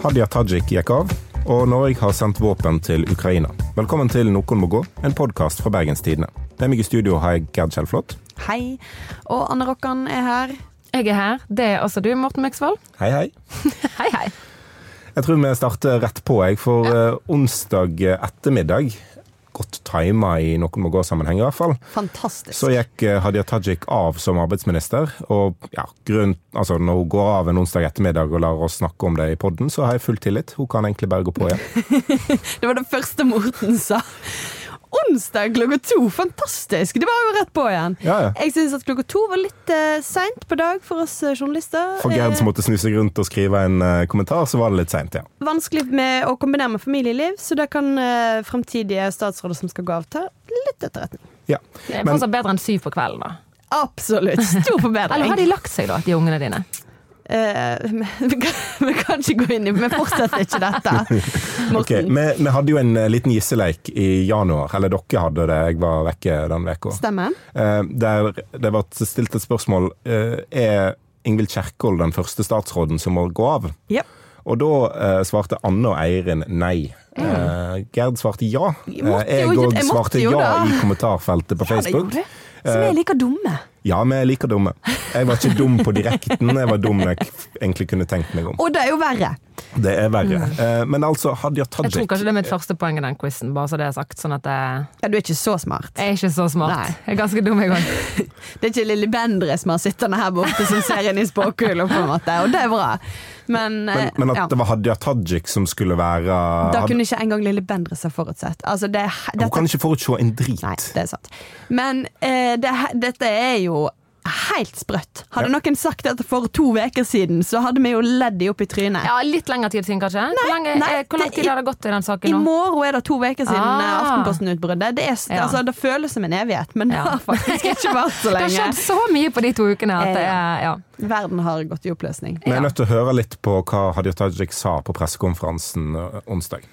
Hadia Tajik gikk av, og Norge har sendt våpen til Ukraina. Velkommen til Noen må gå, en podkast fra Bergens Tidende. Med meg i studio har jeg Gerd Kjellflot. Hei. Og Anne Rokkan er her. Jeg er her. Det er også du, Morten Myksvold. Hei, hei. hei, hei. Jeg tror vi starter rett på, jeg. For ja. uh, onsdag ettermiddag godt tima i Noen må gå-sammenheng, i hvert fall. Fantastisk. Så gikk uh, Hadia Tajik av som arbeidsminister. Og ja, grunn, altså når hun går av en onsdag ettermiddag og lar oss snakke om det i poden, så har jeg full tillit. Hun kan egentlig bare gå på igjen. det var det første Morten sa onsdag klokka to. Fantastisk! Det var jo rett på igjen. Ja, ja. Jeg syns at klokka to var litt uh, seint på dag for oss uh, journalister. For Gerd som måtte snu seg rundt og skrive en uh, kommentar, så var det litt seint, ja. Vanskelig med å kombinere med familieliv, så det kan uh, fremtidige statsråder som skal gå av, ta litt etterretning. Ja. Det er fortsatt bedre enn syv på kvelden, da. Absolutt. Stor forbedring. Eller har de lagt seg, da, de ungene dine? Uh, vi, kan, ikke gå inn i Vi fortsetter ikke dette. Okay, vi, vi, hadde jo en eh, liten gisseleik i januar. Eller dere hadde det, jeg var vekke den uka. Stemmer. Uh, der det ble stilt et spørsmål. Er Ingvild Kjerkol den første statsråden som må gå av? Yep. Og da svarte Anne og Eirin nei. Mm. Gerd svarte ja. jeg òg svarte ja i kommentarfeltet på Facebook. Ja, Så vi er like dumme. Ja, vi er like dumme. Jeg var ikke dum på direkten, jeg var dum jeg egentlig kunne tenkt meg om. Og det er jo verre. Det er verre. Mm. Men altså, Hadia Tajik Jeg tror kanskje det er mitt første poeng i den quizen, bare så det er sagt. Sånn at jeg... Ja, du er ikke så smart. Jeg er ikke så smart. Nei. Jeg er ganske dum, jeg òg. det er ikke Lilly Bendre som har sittende her borte som ser inn i spåkula, på en måte, og det er bra. Men, men, eh, men at ja. det var Hadia Tajik som skulle være Da kunne ikke engang Lilly Bendriss ha forutsett. Altså, det, dette... Hun kan ikke forutse en drit. Nei, det er sant. Men eh, det, dette er jo helt sprøtt. Hadde ja. noen sagt dette for to uker siden, så hadde vi jo ledd de opp i trynet. Ja, Litt lengre tid siden, kanskje? Nei, hvor, lenge, nei, eh, hvor lang tid har det gått i den saken nå? I morgen er det to uker siden ah. Eh, Aftenposten-utbruddet. Det, ja. altså, det, føles som en evighet, men det har faktisk ikke vært så lenge. det har skjedd så mye på de to ukene at det er ja. Verden har gått i oppløsning. Vi er nødt til å høre litt på hva Hadia Tajik sa på pressekonferansen eh, onsdag.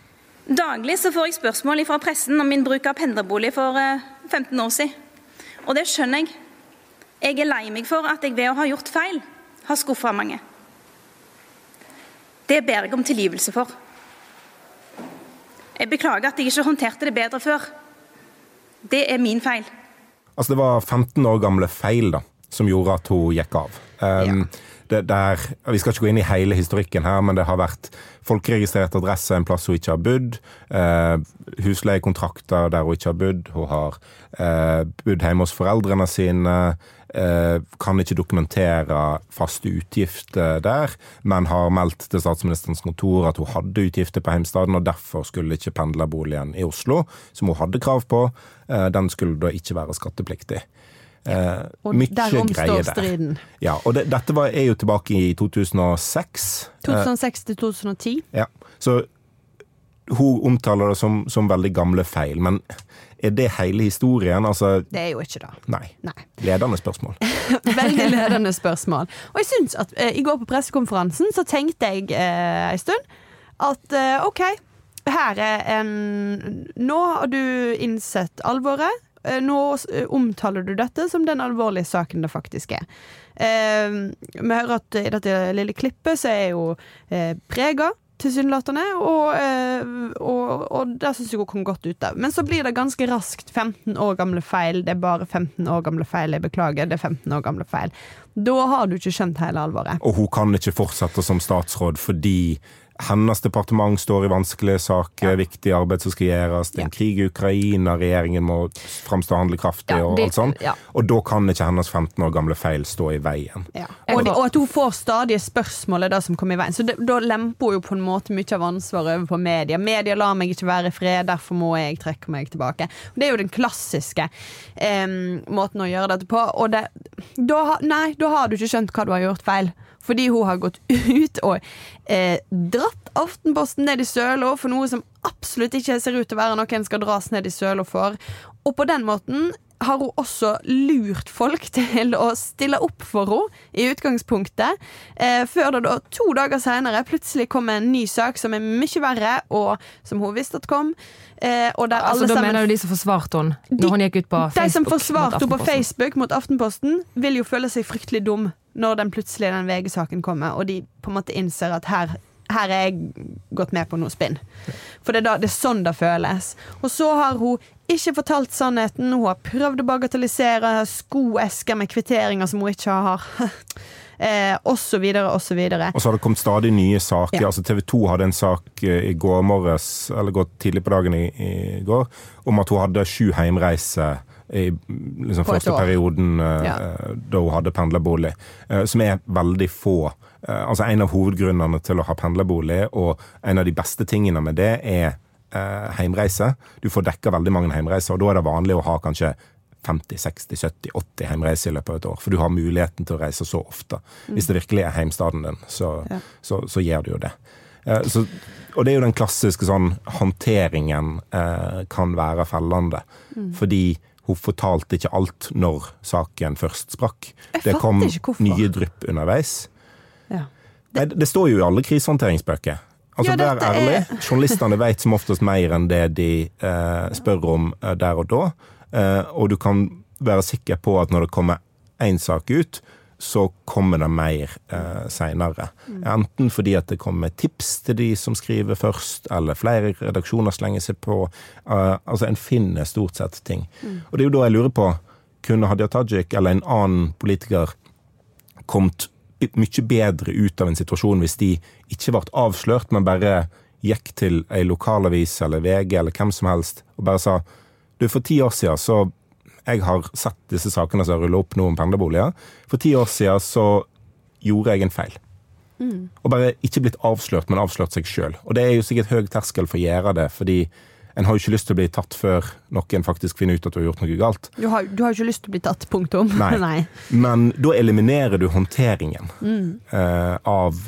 Daglig så får jeg spørsmål fra pressen om min bruk av pendlerbolig for 15 år siden. Og det skjønner jeg. Jeg er lei meg for at jeg ved å ha gjort feil har skuffa mange. Det ber jeg om tilgivelse for. Jeg beklager at jeg ikke håndterte det bedre før. Det er min feil. Altså Det var 15 år gamle feil da, som gjorde at hun gikk av. Um, ja der, Vi skal ikke gå inn i hele historikken her, men det har vært folkeregistrert adresse en plass hun ikke har bodd. uh, husleiekontrakter der hun ikke har bodd. Hun har uh, bodd hjemme hos foreldrene sine. Eh, kan ikke dokumentere faste utgifter der, men har meldt til statsministerens kontor at hun hadde utgifter på heimstaden, og derfor skulle ikke pendlerboligen i Oslo, som hun hadde krav på, eh, den skulle da ikke være skattepliktig. Ja, og derom står striden. Ja, og det, dette var, er jo tilbake i 2006. 2006 til 2010. Ja, så hun omtaler det som, som, veldig gamle feil, men er det hele historien? Altså, det er jo ikke det. Nei. nei. Ledende spørsmål. veldig ledende spørsmål. Og jeg syns at eh, i går på pressekonferansen så tenkte jeg eh, en stund at eh, OK, her er en Nå har du innsett alvoret. Eh, nå eh, omtaler du dette som den alvorlige saken det faktisk er. Eh, vi hører at i dette lille klippet så er jo eh, prega tilsynelatende, og, eh, og, og det syns jeg hun kom godt ut av. Men så blir det ganske raskt 15 år gamle feil. Det er bare 15 år gamle feil, jeg beklager. Det er 15 år gamle feil. Da har du ikke skjønt hele alvoret. Og hun kan ikke fortsette som statsråd fordi hennes departement står i vanskelige saker, ja. viktig arbeid som skal gjøres, det er en krig i Ukraina, regjeringen må framstå handlekraftig ja, og alt sånt. Ja. Og da kan ikke hennes 15 år gamle feil stå i veien. Og, og, at hun får stadige spørsmål er det som kommer i veien. Så det, da lemper hun jo på en måte mye av ansvaret over på media. Media lar meg ikke være i fred, derfor må jeg trekke meg tilbake. Og det er jo den klassiske eh, måten å gjøre dette på. Og det, da, nei, da har du ikke skjønt hva du har gjort feil. Fordi hun har gått ut og eh, dratt Aftenposten ned i søla for noe som absolutt ikke ser ut til å være noe en skal dras ned i søla for. Og på den måten har hun også lurt folk til å stille opp for henne i utgangspunktet. Eh, før det da to dager senere plutselig kom en ny sak som er mye verre, og som hun visste at kom. Eh, altså, da sammen, mener du de som forsvarte henne når hun gikk ut på Facebook? De som forsvarte henne på Facebook mot Aftenposten, vil jo føle seg fryktelig dum når den plutselig den VG-saken kommer, og de på en måte innser at her her er jeg gått med på noe spinn. For det er, da, det er sånn det føles. Og så har hun ikke fortalt sannheten. Hun har prøvd å bagatellisere skoesker med kvitteringer som hun ikke har. eh, og så videre, og så videre. Og så har det kommet stadig nye saker. Ja. Altså TV 2 hadde en sak eh, i går morges, eller gått tidlig på dagen i, i går, om at hun hadde sju heimreiser i liksom, første perioden eh, Ja. da hun hadde pendlerbolig, eh, som er veldig få. Eh, altså En av hovedgrunnene til å ha pendlerbolig, og en av de beste tingene med det, er eh, heimreise. Du får dekka veldig mange heimreiser, og da er det vanlig å ha kanskje 50, 60, 70, 80 heimreiser i løpet av et år. For du har muligheten til å reise så ofte. Hvis det virkelig er heimstaden din, så, Ja. så, så gjør du jo det. Eh, så, og det er jo den klassiske sånn håndteringen eh, kan være fellende. Fordi hun fortalte ikke alt når saken først sprakk. Det kom nye drypp underveis. Ja. Nei, det står jo i alle krisehåndteringsbøker. Altså, Ja, Vær ærlig. er-. Journalistene vet som oftest mer enn det de eh, spør om eh, der og da. Eh, og du kan være sikker på at når det kommer én sak ut, så kommer det mer eh, seinere. Enten fordi at det kommer tips til de som skriver først, eller flere redaksjoner slenger seg på. Eh, altså En finner stort sett ting. Og det er jo da jeg lurer på, kunne Hadia Tajik eller en annen politiker kommet mye bedre ut av en situasjon hvis de ikke ble avslørt, men bare gikk til ei lokalavis eller VG eller hvem som helst og bare sa du, for ti år siden så Jeg har sett disse sakene som har rulla opp nå om pendlerboliger. For ti år siden så gjorde jeg en feil. Og bare ikke blitt avslørt, men avslørt seg sjøl. Og det er jo sikkert høy terskel for å gjøre det, fordi en har jo ikke lyst til å bli tatt før noen faktisk finner ut at du har gjort noe galt. Du har du har jo ikke lyst til å bli tatt, punktum. Nei. Men da eliminerer du håndteringen eh, av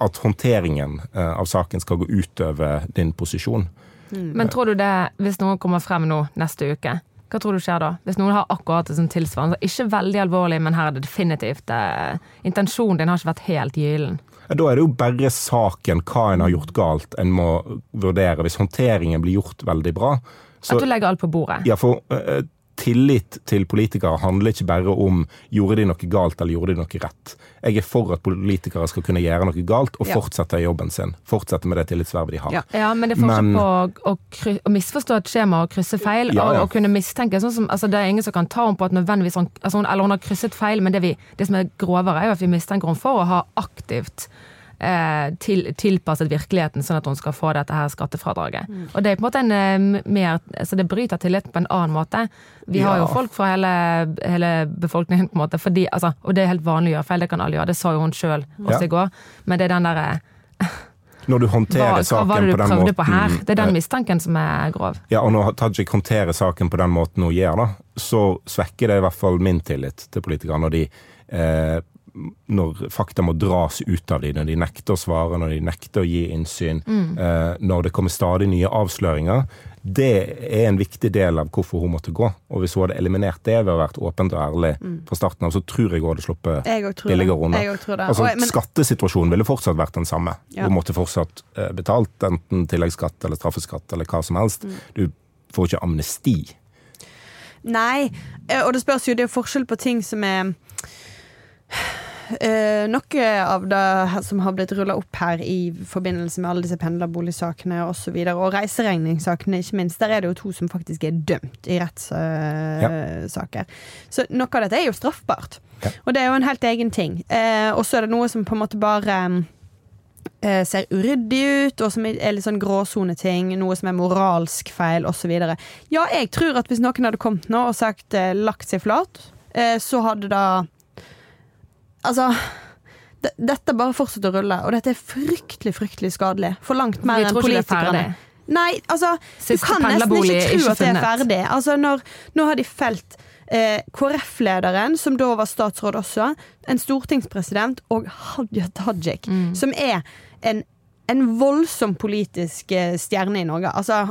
At håndteringen eh, av saken skal gå utover din posisjon. Men tror du det, hvis noen kommer frem nå neste uke, hva tror du skjer da? Hvis noen har akkurat det som tilsvarende, ikke veldig alvorlig, men her er det definitivt eh, Intensjonen din har ikke vært helt gyllen. Da er det jo bare saken, hva en har gjort galt, en må vurdere. Hvis håndteringen blir gjort veldig bra, så At du legger alt på bordet. Ja, for eh, tillit til politikere handler ikke bare om gjorde de noe galt eller gjorde de noe rett. Jeg er for at politikere skal kunne gjøre noe galt og Ja. fortsette jobben sin. Fortsette med det tillitsvervet de har. Ja. Ja, men det er forskjell på å, å, å misforstå et skjema og krysse feil, Ja, og å kunne mistenke. Sånn som, altså, det er ingen som kan ta henne på at nødvendigvis hun, altså, hun, eller hun har krysset feil, men det, vi, det som er grovere, er jo at vi mistenker henne for å ha aktivt til, tilpasset virkeligheten, sånn at hun skal få dette her skattefradraget. Mm. Og det er på en måte en eh, mer Så Det bryter tilliten på en annen måte. Vi har jo folk fra hele, hele befolkningen, på en måte, fordi, altså, og det er helt vanlig å gjøre feil, det kan alle gjøre. Det sa jo hun sjøl også Ja. i går. Men det er den derre Når du hva, håndterer hva saken var det på du den prøvde måten på her? Det er den eh, mistanken som er grov. Ja, og når Tajik håndterer saken på den måten hun gjør, da, så svekker det i hvert fall min tillit til politikerne. når de eh, når fakta må dras ut av dem, når de nekter å svare, når de nekter å gi innsyn, eh, når det kommer stadig nye avsløringer. Det er en viktig del av hvorfor hun måtte gå. Og hvis hun hadde eliminert det ved å vært åpent og ærlig fra starten av, så tror jeg hun hadde sluppet billigere unna. Altså, men- Skattesituasjonen ville fortsatt vært den samme. Ja. Hun måtte fortsatt eh, betalt enten tilleggsskatt eller straffeskatt eller hva som helst. Mm. Du får ikke amnesti. Nei, eh, og det spørs jo, det er forskjell på ting som er noe av det som har blitt rulla opp her i forbindelse med alle disse pendlerboligsakene osv., og, så videre, og reiseregningssakene, ikke minst, der er det jo to som faktisk er dømt i rettssaker. Så noe av dette er jo straffbart. Ja. Og det er jo en helt egen ting. Eh, og så er det noe som på en måte bare eh, ser uryddig ut, og som er litt sånn gråsoneting, noe som er moralsk feil, osv. Ja, jeg tror at hvis noen hadde kommet nå og sagt eh, lagt seg flat, eh, så hadde da Altså dette bare fortsetter å rulle, og dette er fryktelig fryktelig skadelig. For langt mer enn er politikerne. Nei, altså Du kan nesten ikke tro at det er ferdig. Altså når, Nå har de felt eh, KrF-lederen, som da var statsråd også, en stortingspresident, og Hadia Tajik, Mm. som er en, en voldsom politisk eh, stjerne i Norge. Altså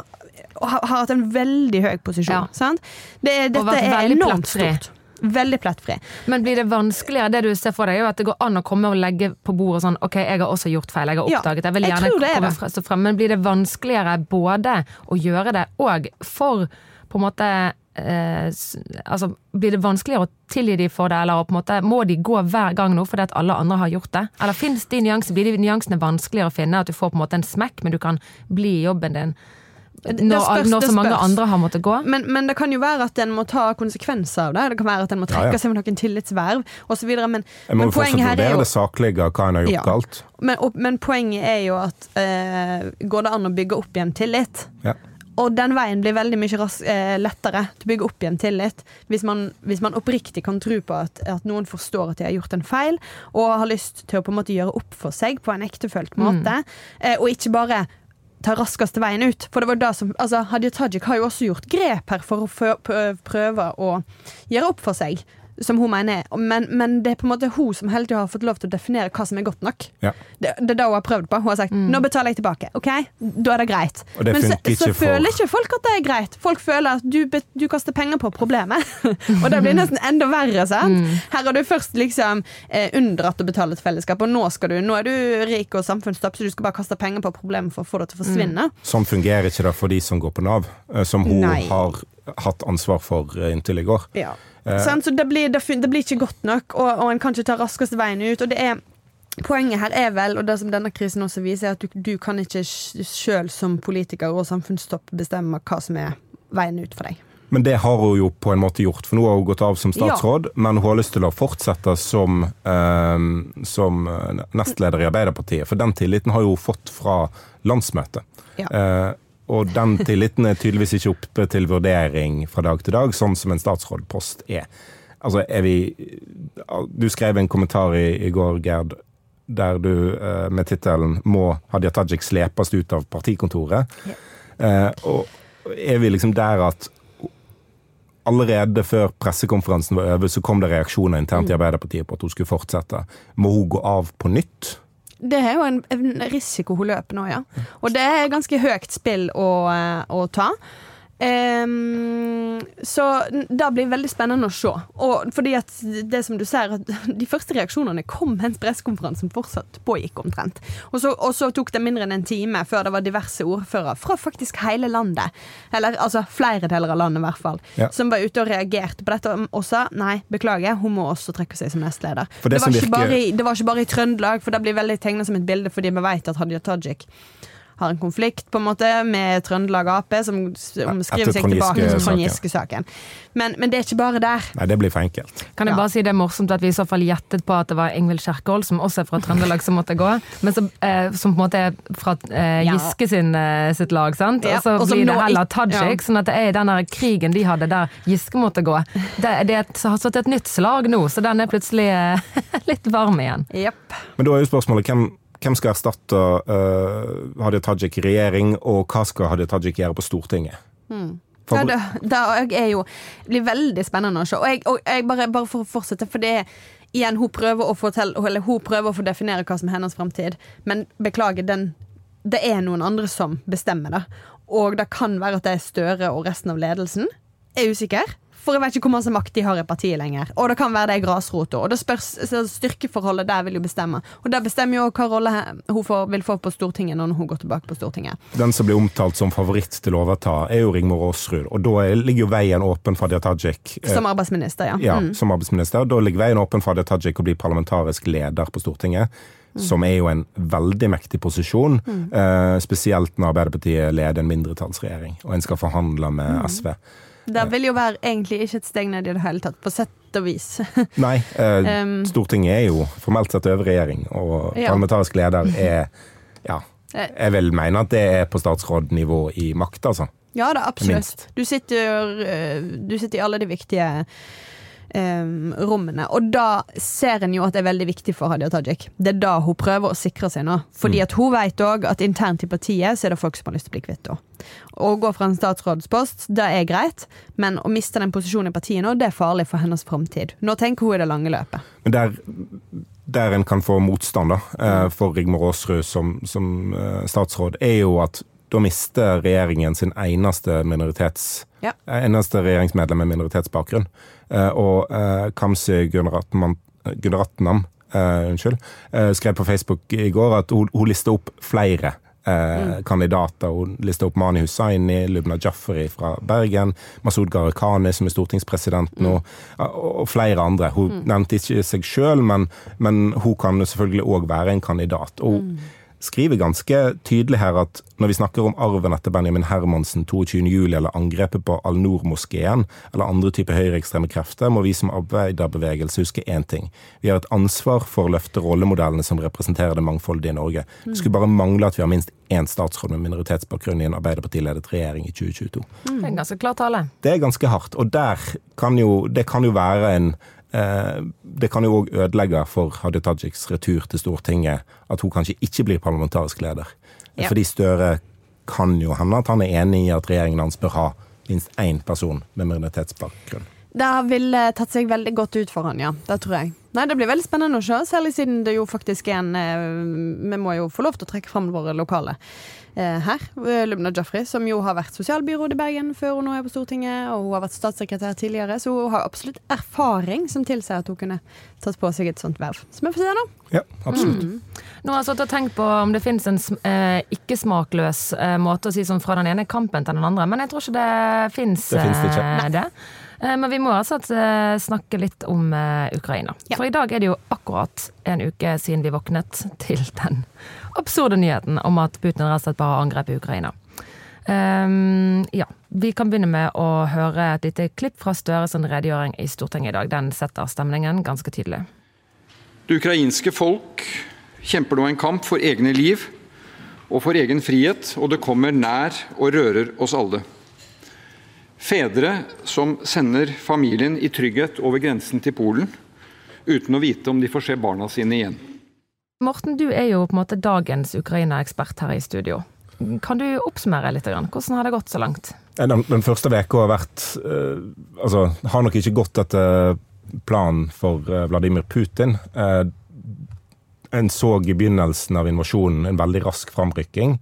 har, har hatt en veldig høy posisjon. Ja. Sant? Det, dette er enormt stort. Veldig plettfri. Men blir det vanskeligere? Det du ser for deg, er jo at det går an å komme og legge på bordet sånn OK, jeg har også gjort feil, jeg har oppdaget det. Jeg vil gjerne jeg komme det. frem. Men blir det vanskeligere både å gjøre det og for på en måte eh, altså, Blir det vanskeligere å tilgi de for det, eller på en måte, må de gå hver gang nå fordi at alle andre har gjort det? Eller fins de nyanser, blir de nyansene vanskeligere å finne, at du får på en måte en smekk, men du kan bli i jobben din når, spørs, når så mange andre har måttet gå? Men, men det kan jo være at en må ta konsekvenser av det. Det kan være at en må trekke ja. seg med noen tillitsverv osv. Men, Jeg må men poenget her er vurdere jo det saklige hva en har gjort Ja. galt. men, og, men poenget er jo at eh, går det an å bygge opp igjen tillit? Ja. Og den veien blir veldig mye ras eh, lettere til å bygge opp igjen tillit hvis man, hvis man oppriktig kan tro på at, at noen forstår at de har gjort en feil, og har lyst til å på en måte gjøre opp for seg på en ektefølt måte, eh, og ikke bare ta raskeste veien ut. For det var det som, altså Hadia Tajik har jo også gjort grep her for å prøve å gjøre opp for seg, som hun mener. Men, men det er på en måte hun som hele tida har fått lov til å definere hva som er godt nok. Ja. Det, det er det hun har prøvd på. Hun har sagt nå betaler jeg tilbake. Ok, Da er det greit. Og det Men så, så for- føler ikke folk at det er greit. Folk føler at du, du kaster penger på problemet. og det blir nesten enda verre. sant? Her har du først liksom eh, unndratt å betale til fellesskap, og nå, skal du, nå er du rik og samfunnstopp, så du skal bare kaste penger på problemet for å få det til å forsvinne. Sånn fungerer ikke det for de som går på Nav, eh, som hun Nei. har hatt ansvar for eh, inntil i går. Ja. Sant? så det blir, det, det blir ikke godt nok, og, og en kan ikke ta raskeste veien ut. Og det er Poenget her er vel, og det som denne krisen også viser, er at du, du kan ikke sjøl som politiker og samfunnstopp bestemme hva som er veien ut for deg. Men det har hun jo på en måte gjort, for nå har hun gått av som statsråd, men hun har lyst til å fortsette som, eh, som eh, nestleder i Arbeiderpartiet, for den tilliten har hun fått fra landsmøtet. Ja. Eh, og den tilliten er tydeligvis ikke oppe til vurdering fra dag til dag, sånn som en statsrådpost er. Altså, er vi Du skrev en kommentar i, i går, Gerd, der du eh, med tittelen 'Må Hadia Tajik slepes ut av partikontoret'. Eh, og er vi liksom der at allerede før pressekonferansen var over, så kom det reaksjoner internt i Arbeiderpartiet på at hun skulle fortsette. Må hun gå av på nytt? Det er jo en, en risiko hun løper nå, ja. Og det er ganske høyt spill å, eh, å ta. Ehm, så det blir veldig spennende å se. Og fordi at det som du ser, de første reaksjonene kom mens pressekonferansen fortsatt pågikk omtrent. Og så, og så tok det mindre enn en time før det var diverse ordførere fra faktisk hele landet, eller altså flere deler av landet i hvert fall, Ja. som var ute og reagerte på dette og sa nei, beklager, hun må også trekke seg som nestleder. Det det, var virker- i, det var ikke bare i Trøndelag, for det blir veldig tegna som et bilde fordi vi vet at Hadia Tajik har en konflikt på en måte med Trøndelag Ap, som, omskriver seg tilbake til. Trond Giske-saken. Men, men det er ikke bare der. Nei, det blir for enkelt. Kan jeg Ja. bare si det er morsomt at vi i så fall gjettet på at det var Ingvild Kjerkol, som også er fra Trøndelag, som måtte gå. Men som, eh, som på en måte er fra eh, Giske sin, eh, sitt lag, sant? Ja, Og så blir det heller Tajik. ja. Sånn at det er den der krigen de hadde der Giske måtte gå. Det, det er et, har satt et nytt slag nå, så den er plutselig eh, litt varm igjen. Yep. Men da er jo spørsmålet hvem, hvem skal erstatte uh, Hadia Tajik i regjering, og hva skal Hadia Tajik gjøre på Stortinget? Ja, det, det er jo det blir veldig spennende å se. Og jeg, og jeg bare, bare for å fortsette, for det igjen, hun prøver å fortelle, eller hun prøver å få definere hva som er hennes framtid, men beklager, den det er noen andre som bestemmer det. Og det kan være at det er Støre og resten av ledelsen. Jeg er usikker. For jeg vet ikke hvor masse makt de har i partiet lenger. Og det kan være det er grasrota. Og det spørs, styrkeforholdet der vil jo bestemme. Og det bestemmer jo hva rolle hun får, vil få på Stortinget når hun går tilbake på Stortinget. Den som blir omtalt som favoritt til å overta, er jo Rigmor Aasrud. Og da er- ligger jo veien åpen for Hadia Tajik. eh, Som arbeidsminister, ja. ja, Mm. som arbeidsminister. Da ligger veien åpen for Hadia Tajik å bli parlamentarisk leder på Stortinget. Som er jo en veldig mektig posisjon, Mm. spesielt når Arbeiderpartiet leder en mindretallsregjering og en skal forhandle med SV. Det vil jo være egentlig ikke et steg ned i det hele tatt, på sett og vis. Nei, eh, Um, Stortinget er jo formelt sett over regjering, og parlamentarisk leder er Ja. Eh. Jeg vil mene at det er på statsrådnivå i makt, altså. Ja da, absolutt. Du sitter, øh, du sitter i alle de viktige øhm, rommene. Og da ser en jo at det er veldig viktig for Hadia Tajik. Det er da hun prøver å sikre seg nå. Fordi at hun vet òg at internt i partiet så er det folk som har lyst til å bli kvitt henne. Å gå fra en statsrådspost, det er greit, men å miste den posisjonen i partiet nå, det er farlig for hennes framtid. Nå tenker hun i det lange løpet. Men der, der en kan få motstand da, eh, for Rigmor Aasrud som, som eh, statsråd, er jo at da mister regjeringen sin eneste minoritets... Ja. eh, Eneste regjeringsmedlem med minoritetsbakgrunn. Eh, Og eh, Kamzy Gunaratnam, skrev på Facebook i går at hun, hun lister opp flere eh, kandidater. Hun lista opp Mani Hussaini, Lubna Jafferi fra Bergen, Masud Gharahkhani, som er stortingspresident nå, og, og flere andre. Hun nevnte ikke seg sjøl, men, men hun kan selvfølgelig òg være en kandidat. Og hun skriver ganske tydelig her at når vi snakker om arven etter Benjamin Hermansen 22.07. eller angrepet på Al-Noor-moskeen eller andre typer høyreekstreme krefter, må vi som arbeiderbevegelse huske én ting. Vi har et ansvar for å løfte rollemodellene som representerer det mangfoldige Norge. Det skulle bare mangle at vi har minst én statsråd med minoritetsbakgrunn i en Arbeiderpartiledet regjering i 2022. Det er ganske klar tale. Det er ganske hardt, og kan jo, det kan jo være en Det kan jo òg ødelegge for Hadia Tajiks retur til Stortinget at hun kanskje ikke blir parlamentarisk leder. Ja. Fordi Støre kan jo hende at han er enig i at regjeringen hans bør ha minst én person med minoritetsbakgrunn. Det ville tatt seg veldig godt ut for han, ja. Det tror jeg. Nei, Det blir veldig spennende å se, særlig siden det jo faktisk er en eh, Vi må jo få lov til å trekke fram våre lokale eh, her. Eh, Lubna Jaffrey, som jo har vært sosialbyråd i Bergen før hun nå er på Stortinget, og hun har vært statssekretær tidligere, så hun har absolutt erfaring som tilsier at hun kunne tatt på seg et sånt verv. Så vi får se, nå. Ja, absolutt. Nå har jeg stått og tenkt på om det finnes en eh, ikke-smakløs eh, måte å si sånn fra den ene kampen til den andre, men jeg tror ikke det fins Det finnes det ikke. eh, det. Eh, Men vi må altså eh, snakke litt om eh, Ukraina. Ja. For i dag er det jo akkurat en uke siden vi våknet til den absurde nyheten om at Putin rett og slett bare har angrepet Ukraina. Um, ja, Vi kan begynne med å høre et lite klipp fra Støres redegjøring i Stortinget i dag. Den setter stemningen ganske tydelig. Det ukrainske folk kjemper nå en kamp for egne liv og for egen frihet, og det kommer nær og rører oss alle. Fedre som sender familien i trygghet over grensen til Polen, uten å vite om de får se barna sine igjen. Morten, du er jo på en måte dagens Ukraina-ekspert her i studio. Kan du oppsummere litt? grann? Hvordan har det gått så langt? Den, den første uka har vært eh, Altså, har nok ikke gått etter planen for eh, Vladimir Putin. Eh, en så i begynnelsen av invasjonen en veldig rask framrykking.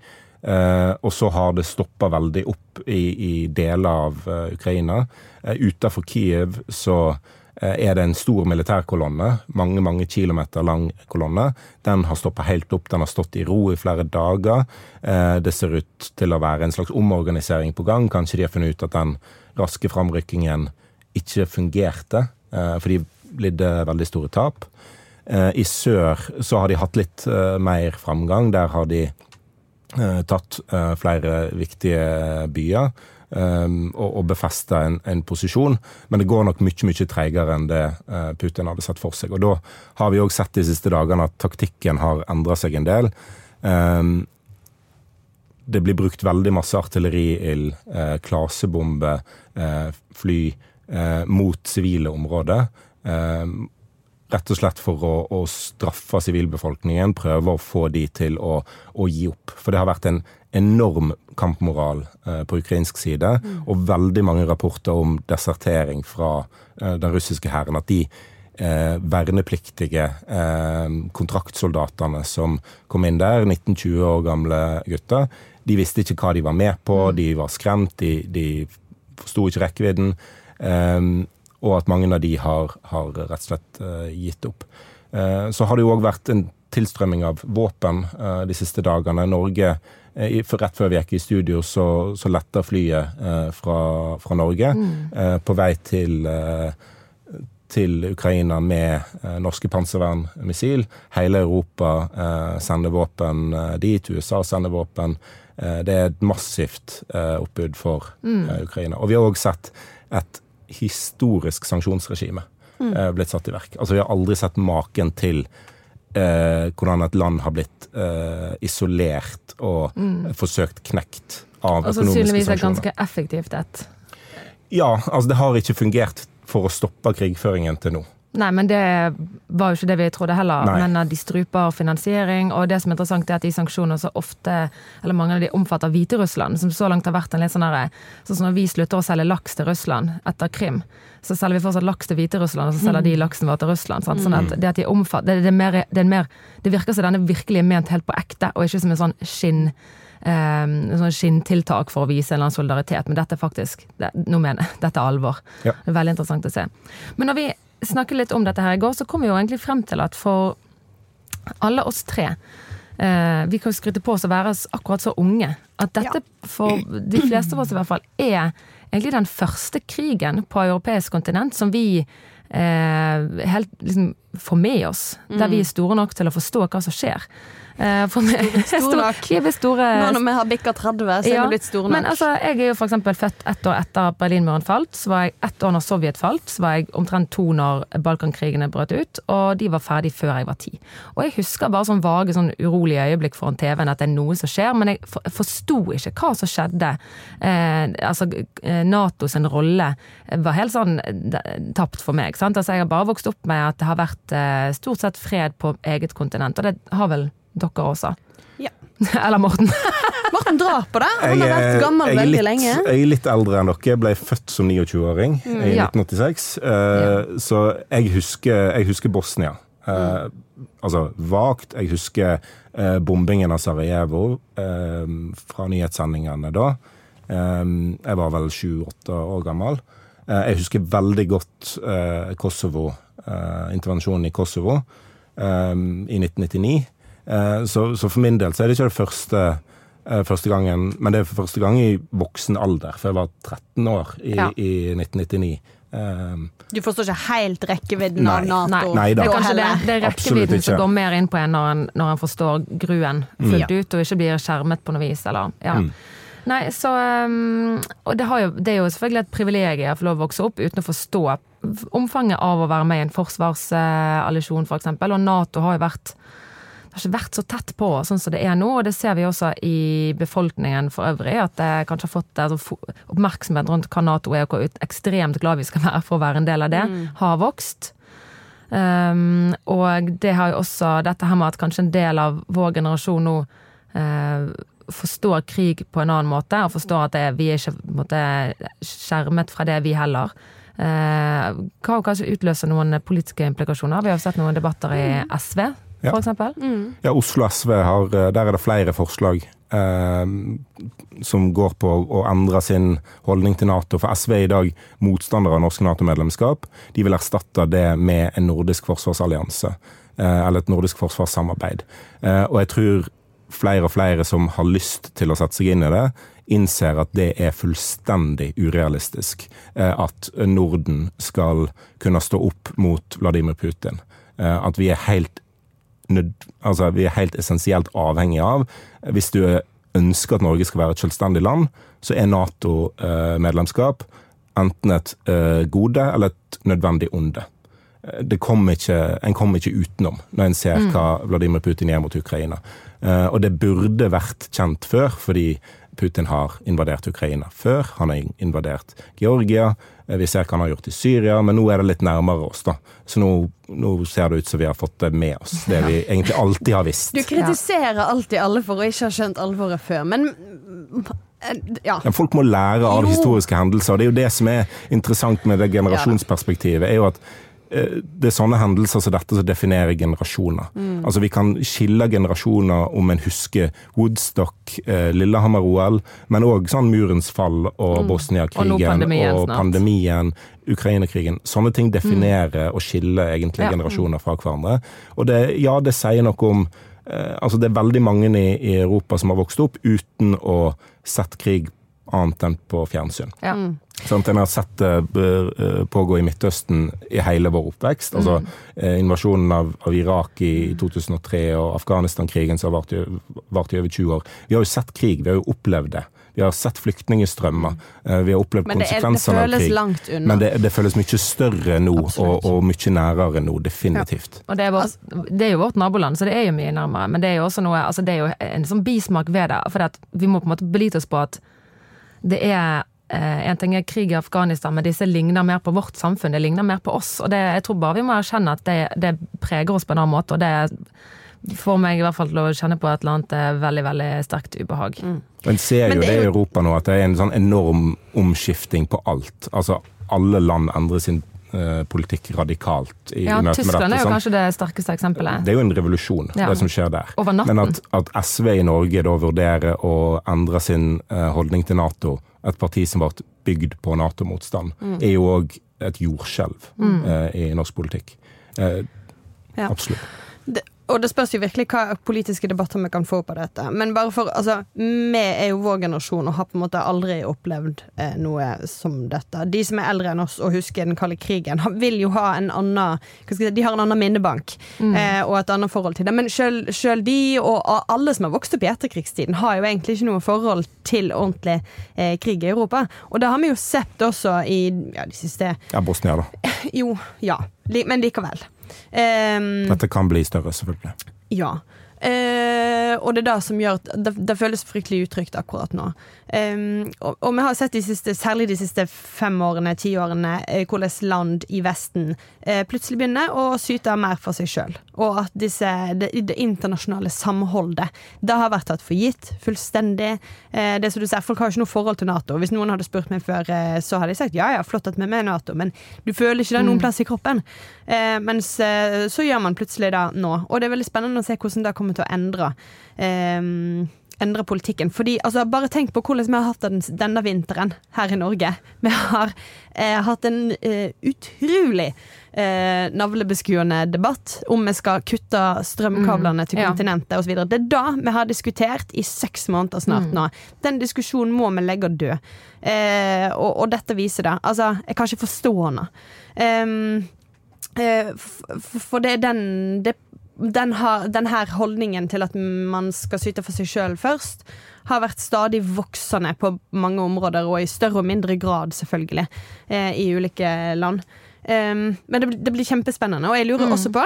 Eh, og så har det stoppa veldig opp i, i deler av eh, Ukraina. Eh, Utafor Kiev så er det en stor militærkolonne, mange mange kilometer lang kolonne. Den har stoppa helt opp, den har stått i ro i flere dager. Det ser ut til å være en slags omorganisering på gang. Kanskje de har funnet ut at den raske framrykkingen ikke fungerte, for de lidde veldig store tap. I sør så har de hatt litt mer framgang. Der har de tatt eh, flere viktige byer eh, og, og en, en posisjon. Men det går nok mye mye treigere enn det eh, Putin hadde sett for seg. Og Da har vi òg sett de siste dagene at taktikken har endra seg en del. Eh, det blir brukt veldig masse artilleriild, eh, klasebomber, eh, fly eh, mot sivile områder. Rett og slett for å, å straffe sivilbefolkningen, prøve å få de til å, å gi opp. For det har vært en enorm kampmoral eh, på ukrainsk side, og veldig mange rapporter om desertering fra eh, den russiske hæren. At de eh, vernepliktige eh, kontraktsoldatene som kom inn der, 19-20 år gamle gutter, de visste ikke hva de var med på, de var skremt, de, de forsto ikke rekkevidden. eh, og at mange av de har, har rett og slett eh, gitt opp. Eh, så har det jo òg vært en tilstrømming av våpen eh, de siste dagene. Norge, Rett før vi gikk i studio, så, så letta flyet eh, fra, fra Norge eh, på vei til til Ukraina med eh, norske panservernmissil. Hele Europa eh, sender våpen eh, dit. USA sender våpen. Eh, det er et massivt eh, oppbud for eh, Ukraina. Og vi har òg sett et historisk sanksjonsregime eh, blitt satt i verk. Altså Vi har aldri sett maken til eh, hvordan et land har blitt eh, isolert og mm. forsøkt knekt av Og økonomiske sannsynligvis et sanksjoner. ganske effektivt et. Ja, altså det har ikke fungert for å stoppe krigføringen til nå. Nei, men det var jo ikke det vi trodde heller. Nei. Men de struper finansiering. Og det som er interessant, er at de sanksjonene så ofte, eller mange av de omfatter Hviterussland, som så langt har vært en litt sånn herre Sånn som når vi slutter å selge laks til Russland etter Krim, så selger vi fortsatt laks til Hviterussland, og så selger de laksen vår til Russland. Sant? Sånn at det at de omfatter det, er mer, det, er mer, det virker som den er virkelig ment helt på ekte, og ikke som en sånn skinn um, sånn skinntiltak for å vise en eller annen solidaritet, men dette er faktisk det, nå mener jeg, dette er alvor. Ja. Det er veldig interessant å se. Men når vi snakket litt om dette her i går, så kom vi jo egentlig frem til at for alle oss tre eh, Vi kan jo skryte på oss å være akkurat så unge. At dette for de fleste av oss i hvert fall er egentlig den første krigen på europeisk kontinent som vi eh, helt liksom får med oss. Der vi er store nok til å forstå hva som skjer. Eh, for meg, stor nok. Vi er store Nå når vi har bikka 30, så er ja, vi blitt store nok. Men altså, jeg er jo eksempel født ett år etter Berlinmuren falt. Så var jeg ett år når Sovjet falt. Så var jeg omtrent to når Balkankrigene brøt ut. Og de var ferdig før jeg var ti. Og jeg husker bare sånn vage, sånn urolige øyeblikk foran TV-en at det er noe som skjer. Men jeg forsto ikke hva som skjedde. Eh, altså, NATOs Nato sin rolle var helt sånn tapt for meg. Sant? Altså, jeg har bare vokst opp med at det har vært eh, stort sett fred på eget kontinent. Og det har vel dere også. Ja. Eller Morten. Morten drar på det. Han har vært gammel jeg jeg veldig litt, lenge. Mm, Jeg er litt eldre enn dere. Jeg ble født som 29-åring i Ja. 1986. ja. Så jeg husker, jeg husker Bosnia. Eh, altså vagt. Jeg husker uh, bombingen av Sarajevo eh, fra nyhetssendingene da. Eh, jeg var vel sju-åtte år gammel. Eh, jeg husker veldig godt eh, Kosovo, eh, intervensjonen i Kosovo eh, i 1999. Eh, så, så for min del så er det ikke det første, eh, første gangen, men det er for første gang i voksen alder, for jeg var 13 år i, Ja. i 1999. Eh, Du forstår ikke helt rekkevidden av Nato. Nei, Nei da. det er kanskje det, det er rekkevidden som går mer inn på en når en, når en forstår gruen fullt mm. ut, og ikke blir skjermet på noe vis. Eller, ja. Mm. Nei, så um, Og det, har jo, det er jo selvfølgelig et privilegium å få lov å vokse opp uten å forstå omfanget av å være med i en forsvarsallisjon, f.eks. Og Nato har jo vært har ikke vært så tett på sånn som det er nå, og det ser vi også i befolkningen for øvrig. At det kanskje har fått altså, oppmerksomhet rundt hva Nato er, og hvor ekstremt glad vi skal være for å være en del av det, har vokst. Um, og det har jo også dette her med at kanskje en del av vår generasjon nå uh, forstår krig på en annen måte, og forstår at det, vi er ikke måte, skjermet fra det, vi heller. Uh, kan kanskje utløse noen politiske implikasjoner. Vi har jo sett noen debatter i SV, Ja. for eksempel. Ja, Oslo SV har eh, Der er det flere forslag eh, som går på å endre sin holdning til Nato. For SV er i dag motstander av norsk Nato-medlemskap. De vil erstatte det med en nordisk forsvarsallianse. Eh, eller et nordisk forsvarssamarbeid. Eh, og jeg tror flere og flere som har lyst til å sette seg inn i det, innser at det er fullstendig urealistisk eh, at Norden skal kunne stå opp mot Vladimir Putin. Eh, at vi er helt altså vi er helt essensielt avhengig av. Hvis du ønsker at Norge skal være et selvstendig land, så er Nato-medlemskap enten et eh, gode eller et nødvendig onde. Eh, Det kommer ikke, en kommer ikke utenom når en ser hva Vladimir Putin gjør mot Ukraina. Eh, Og det burde vært kjent før, fordi Putin har invadert Ukraina før. Han har invadert Georgia. Eh, Vi ser hva han har gjort i Syria, men nå er det litt nærmere oss. da. Så nå, nå ser det ut som vi har fått det med oss, det vi egentlig alltid har visst. Du kritiserer alltid alle for å ikke ha skjønt alvoret før, men ja. ja. Folk må lære av Jo. historiske hendelser. Det er jo det som er interessant med det generasjonsperspektivet. er jo at eh, det er sånne hendelser som dette som definerer generasjoner. Mm. Altså Vi kan skille generasjoner om en husker Woodstock, eh, Lillehammer-OL, men òg sånn Murens fall og mm. Bosnia-krigen pandemien og pandemien, Ukraina-krigen. Sånne ting definerer og skiller egentlig Ja. generasjoner fra hverandre. Og det, ja, det sier noe om eh, Altså Det er veldig mange i, i Europa som har vokst opp uten å sett krig annet enn på fjernsyn. Ja. Sånn, en har sett det eh, pågå i Midtøsten i hele vår oppvekst. Altså eh, Invasjonen av, av Irak i 2003 og Afghanistan-krigen som har vart i, vart i over 20 år. Vi har jo sett krig, vi har jo opplevd det. Vi har sett flyktningstrømmer. eh, Vi har opplevd Men det, det konsekvensene av krig. langt unna. Men det, det føles mye større nå, og, og mye nærere nå, definitivt. Og det er, vårt, det er jo vårt naboland, så det er jo mye nærmere. Men det er jo også noe, altså det er jo en sånn bismak ved det. For at vi må på en måte belite oss på at det er eh, En ting er krig i Afghanistan, men disse ligner mer på vårt samfunn. Det ligner mer på oss. Og det, jeg tror bare vi må erkjenne at det, det preger oss på en annen måte. Og det får meg i hvert fall til å kjenne på et eller annet eh, veldig, veldig sterkt ubehag. Mm. En ser jo det det i Europa nå, at det er en sånn enorm omskifting på alt. Altså alle land endrer sin eh, politikk radikalt i, Ja, i møte med Tyskland dette. er jo sånn. kanskje det sterkeste eksempelet. Det er jo en revolusjon, Ja. det som skjer der. Over natten. Men at, at SV i Norge da vurderer å endre sin eh, holdning til Nato, et parti som ble bygd på Nato-motstand, Mm. er jo òg et jordskjelv eh, i norsk politikk. Uh, Ja. Absolutt. Og det spørs jo virkelig hva politiske debatter vi kan få på dette. Men bare for, altså, vi er jo vår generasjon og har på en måte aldri opplevd eh, noe som dette. De som er eldre enn oss og husker den kalde krigen, vil jo ha en annen si, De har en annen minnebank eh, og et annet forhold til det. Men sjøl de og alle som har vokst opp i etterkrigstiden, har jo egentlig ikke noe forhold til ordentlig eh, krig i Europa. Og det har vi jo sett også i ja, de siste Ja, Bosnia, da. Jo, ja. Men likevel. Ehm, Dette kan bli større, selvfølgelig. ja. Eh, og det er det som gjør at det, det føles fryktelig utrygt akkurat nå. Ehm, og, og vi har sett de siste, særlig de siste fem årene, ti årene, eh, hvordan land i Vesten eh, plutselig begynner å syte mer for seg sjøl. Og at disse, det, det internasjonale samholdet det har vært tatt for gitt fullstendig. Eh, det som du ser, Folk har ikke noe forhold til Nato. Hvis noen hadde spurt meg før, eh, så hadde jeg sagt ja ja, flott at vi er med i Nato, men du føler ikke det noen plass i kroppen. Eh, mens så gjør man plutselig det nå. Og det er veldig spennende å se hvordan det kommer til å endre. Eh, endre politikken. Fordi, altså, bare tenk på hvordan vi har hatt den denne vinteren her i Norge. Vi har eh, hatt en eh, utrolig eh, navlebeskuende debatt om vi skal kutte strømkablene til kontinentet ja. osv. Det er da vi har diskutert i seks måneder snart nå. Den diskusjonen må vi legge død. Eh, og, og dette viser det. Altså, jeg kan ikke forstå henne. Ehm, eh, for det er den det, den, har, den her holdningen til at man skal syte for seg sjøl først, har vært stadig voksende på mange områder, og i større og mindre grad, selvfølgelig, eh, i ulike land. Um, men det, det blir kjempespennende. Og jeg lurer også på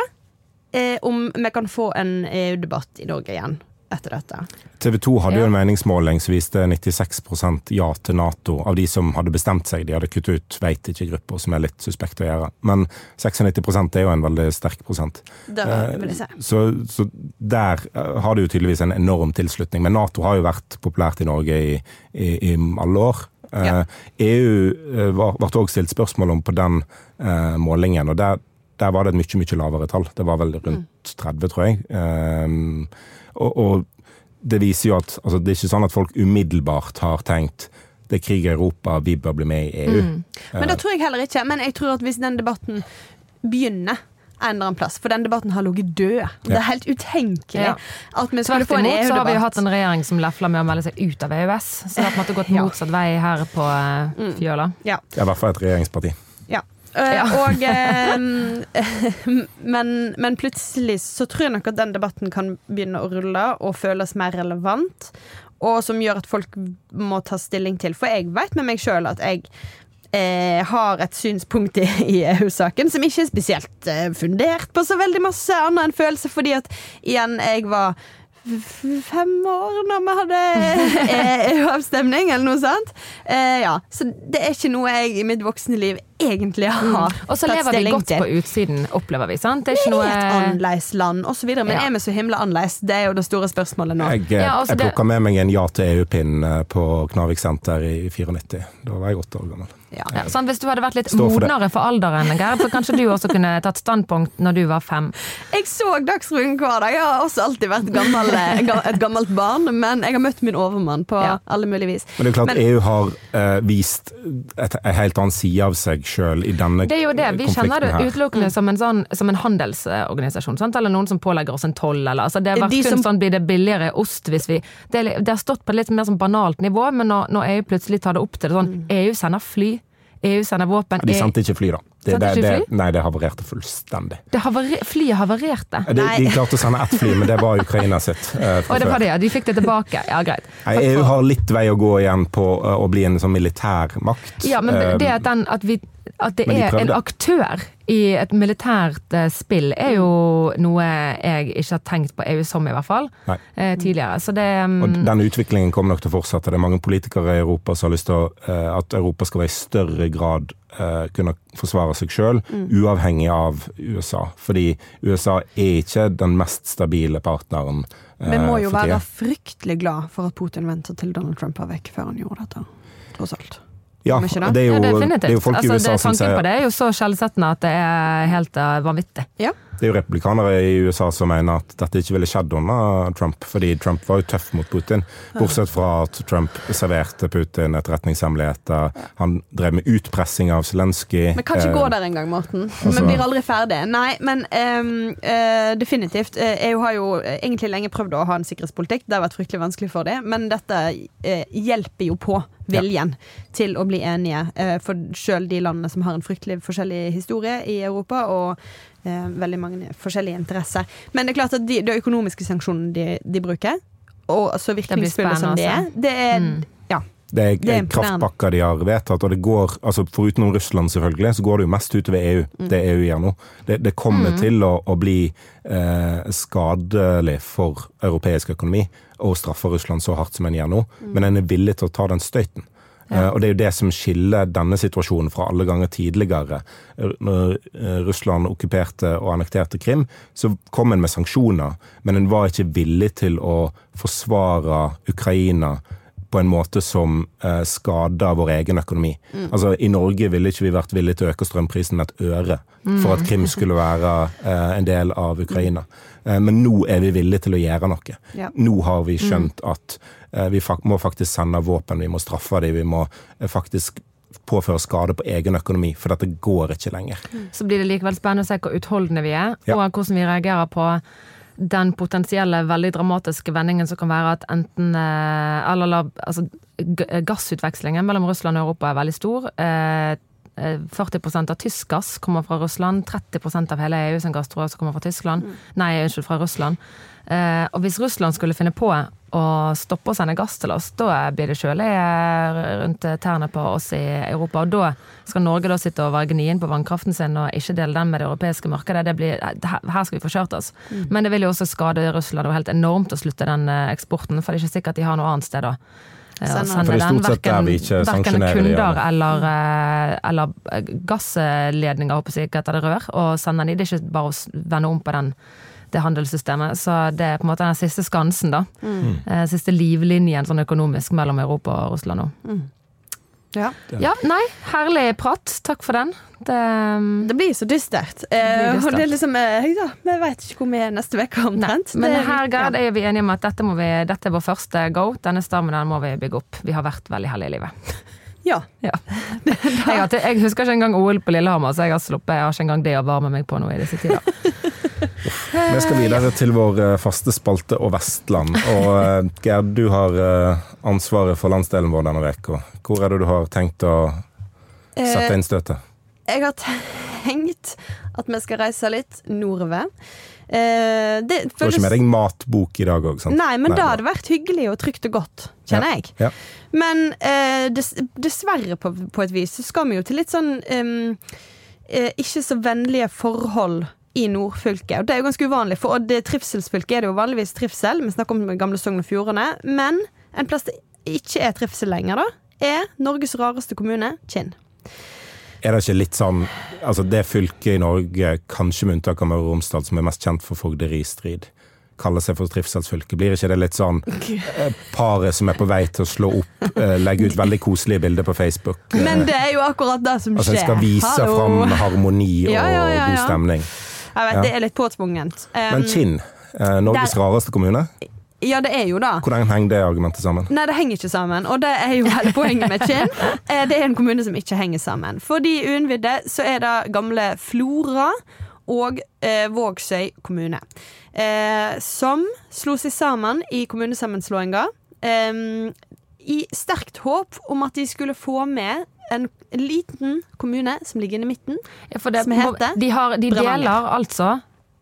eh, om vi kan få en EU-debatt i Norge igjen etter dette. TV 2 hadde jo en meningsmåling som viste 96 ja til Nato av de som hadde bestemt seg. De hadde kuttet ut veit ikke-grupper, som er litt suspekt å gjøre. Men 96% er jo en veldig sterk prosent. Det Eh, vil jeg si. Så, så der eh, har det jo tydeligvis en enorm tilslutning. Men Nato har jo vært populært i Norge i, i, i alle år. Eh, Ja. EU eh, var- ble også stilt spørsmål om på den eh, målingen, og der, der var det et mye, mye lavere tall. Det var vel rundt 30, tror jeg. Eh, og, og det viser jo at altså, det er ikke sånn at folk umiddelbart har tenkt det er krig i Europa, vi bør bli med i EU. Men det tror jeg heller ikke. Men jeg tror at hvis den debatten begynner en eller annen plass, for den debatten har ligget død. Det er helt utenkelig Ja. at vi skulle få en imot så har vi jo hatt en regjering som lefler med å melde seg ut av EØS. Så det har på en måte gått Ja. motsatt vei her på Mm. eh, fjøla. Ja. Det er i hvert fall et regjeringsparti. Ja. Eh, Ja. og, eh, men, men plutselig så tror jeg nok at den debatten kan begynne å rulle og føles mer relevant. Og som gjør at folk må ta stilling til. For jeg vet med meg sjøl at jeg eh, har et synspunkt i, i EU-saken som ikke er spesielt eh, fundert på så veldig masse annet enn følelse, fordi at igjen, jeg var fem år når vi hadde eh, EU-avstemning, eller noe sånt. Eh, ja, Så det er ikke noe jeg i mitt voksne liv egentlig har Og så lever vi godt til. på utsiden, opplever vi. sant? Det er ikke noe er et annerledes land, osv. Men Ja. er vi så himla annerledes? Det er jo det store spørsmålet nå. Jeg, eh, Ja, altså jeg plukka med meg en Ja til EU-pinn eh, på Knarvik senter i 94. Da var jeg åtte år gammel. Ja. ja, Sånn, Hvis du hadde vært litt for det. modnere for alderen, Gerd, så kanskje du også kunne tatt standpunkt når du var fem. Jeg så Dagsrevyen hver dag. Jeg har også alltid vært gammel, eh, et gammelt barn, men jeg har møtt min overmann på Ja. alle mulige vis. Men det er klart Men- EU har uh, vist et, en helt annen side av seg sjøl i denne konflikten. Det er jo det. Vi kjenner det utelukkende som en, sånn, som en handelsorganisasjon. Sant? Eller noen som pålegger oss en toll. Eller, altså det har vært De kun som- sånn blir det billigere ost hvis vi Det, det har stått på et litt mer sånn banalt nivå, men når, når EU plutselig tar det opp til det sånn EU sender fly, EU sender våpen De EU sendte ikke fly, da. Det, det, det, nei, det havarerte fullstendig. det havari, Flyet havarerte. De, de klarte å sende ett fly, men det var Ukraina sitt. eh, oh, det var det, ja. De fikk det tilbake. Ja, greit. Nei, EU har litt vei å gå igjen på eh, å bli en sånn militær makt. Ja, men Eh, det at, den, at, vi, at det Men de er en aktør i et militært eh, spill, er jo noe jeg ikke har tenkt på EU som, i hvert fall, eh, tidligere. Så det um... Og den utviklingen kommer nok til å fortsette. Det er mange politikere i Europa som har lyst til å, at Europa skal være i større grad kunne forsvare seg sjøl, Mm. uavhengig av USA. Fordi USA er ikke den mest stabile partneren. eh, Vi må jo være fryktelig glad for at Putin venter til Donald Trump er vekk før han gjorde dette. Tross alt. Ja, ikke det? det er jo, ja, det er jo folk i altså, USA det, som tanken sier på det er jo så skjellsettende at det er helt eh, vanvittig. Ja. Det er jo republikanere i USA som mener at dette ikke ville skjedd under Trump, fordi Trump var jo tøff mot Putin. Bortsett fra at Trump serverte Putin etterretningshemmeligheter. Han drev med utpressing av Zelenskyj. Vi kan ikke Eh, gå der engang, Morten. altså- blir aldri ferdig. Nei, men um, uh, definitivt. EU har jo egentlig lenge prøvd å ha en sikkerhetspolitikk. Det har vært fryktelig vanskelig for dem, men dette uh, hjelper jo på viljen til å bli enige. eh, for sjøl de landene som har en fryktelig forskjellig historie i Europa, og eh, veldig mange forskjellige interesser. Men det er klart at de, de økonomiske sanksjonene de, de bruker, og så virkningsfulle som de er, det er Mm. Ja. Det er, Det er kraftpakker de har vedtatt, og det går, altså foruten Russland selvfølgelig, så går det jo mest utover EU, Mm. det EU gjør nå. Det, det kommer til å, å bli eh, skadelig for europeisk økonomi å straffe Russland så hardt som en gjør nå, Mm. men en er villig til å ta den støyten. Eh, og Det er jo det som skiller denne situasjonen fra alle ganger tidligere. Når eh, Russland okkuperte og annekterte Krim, så kom en med sanksjoner, men en var ikke villig til å forsvare Ukraina på en måte som eh, skader vår egen økonomi. Altså, I Norge ville ikke vi vært villige til å øke strømprisen med et øre for at Krim skulle være eh, en del av Ukraina. Eh, men nå er vi villige til å gjøre noe. Ja. Nå har vi skjønt at eh, vi fak må faktisk sende våpen, vi må straffe dem, vi må eh, faktisk påføre skade på egen økonomi, for dette går ikke lenger. Så blir det likevel spennende å se hvor utholdende vi er, Ja. og hvordan vi reagerer på den potensielle veldig dramatiske vendingen som kan være at enten eh, Eller altså, gassutvekslingen mellom Russland og Europa er veldig stor. Eh, eh, 40% av tysk gass kommer fra Russland. 30% av hele EU sin gass tror jeg kommer fra Tyskland. Nei, unnskyld, fra Russland. Eh, og hvis Russland skulle finne på å stoppe å sende gass til oss, da blir det kjølig rundt tærne på oss i Europa. Og da skal Norge da sitte og være gnien på vannkraften sin og ikke dele den med det europeiske markedet. Det blir, her skal vi få kjørt oss. Men det vil jo også skade Russland og helt enormt å slutte den eh, eksporten, for det er ikke sikkert de har noe annet sted da. Eh, sende For det er stort sett der vi ikke sanksjonerer de, kunder ja. eller, eh, eller eh, gassledninger, håper jeg, etter det rør, og sender de. Det er ikke bare å vende om på den, det handelssystemet. Så det er på en måte den siste skansen, da. Mm. Siste livlinjen sånn økonomisk mellom Europa og Russland nå. Ja. Ja, nei, herlig prat. Takk for den. Det, mm, Det blir så dystert. Eh, og det er liksom, eh, ja, vi veit ikke hvor vi er neste uke omtrent. men Det- her ja. er vi enige om at dette, må vi, dette er vår første go. Denne stammen den må vi bygge opp. Vi har vært veldig heldige i livet. Ja. Ja. Jeg, har, jeg husker ikke engang OL på Lillehammer, så jeg har sluppet. Jeg har ikke engang det å varme meg på nå i disse tider. Vi skal videre til vår eh, faste spalte og Vestland. Og eh, Gerd, du har eh, ansvaret for landsdelen vår denne uka. Hvor er det du har tenkt å sette inn støtet? jeg har tenkt at vi skal reise litt nordover. Eh, det Du har ikke med deg matbok i dag òg. Nei, men Nei, det hadde vært hyggelig og trygt og godt, kjenner jeg. Ja. Men eh, dess, dessverre, på, på et vis, så skal vi jo til litt sånn eh, ikke så vennlige forhold i nordfylket. Og det er jo ganske uvanlig, for det trivselsfylket er det jo vanligvis trivsel. Vi snakker om gamle Sogn og Fjordane. Men en plass det ikke er trivsel lenger, da, er Norges rareste kommune, Kinn. Er det ikke litt sånn Altså, det fylket i Norge, kanskje med unntak av Møre og Romsdal, som er mest kjent for fogderistrid, kaller seg for trivselsfylke. Blir ikke det litt sånn eh, paret som er på vei til å slå opp, eh, legge ut veldig koselige bilder på Facebook? eh, Men det er jo akkurat det som Altså, en skal vise Hallo. fram harmoni og Ja, ja, ja, god stemning. Jeg vet, Ja. Det er litt påtvungent. Um, Men Kinn, eh, Norges der- rareste kommune, Ja, det er jo det. hvordan henger det argumentet sammen? Nei, det henger ikke sammen. Og det er jo hele poenget med Kinn. Eh, Det er en kommune som ikke henger sammen. Fordi i Unnvidde så er det gamle Flora og eh, Vågsøy kommune. Eh, som slo seg sammen i kommunesammenslåinga eh, i sterkt håp om at de skulle få med en liten kommune som ligger inne i midten. Ja, for det, Som heter de, har, de deler altså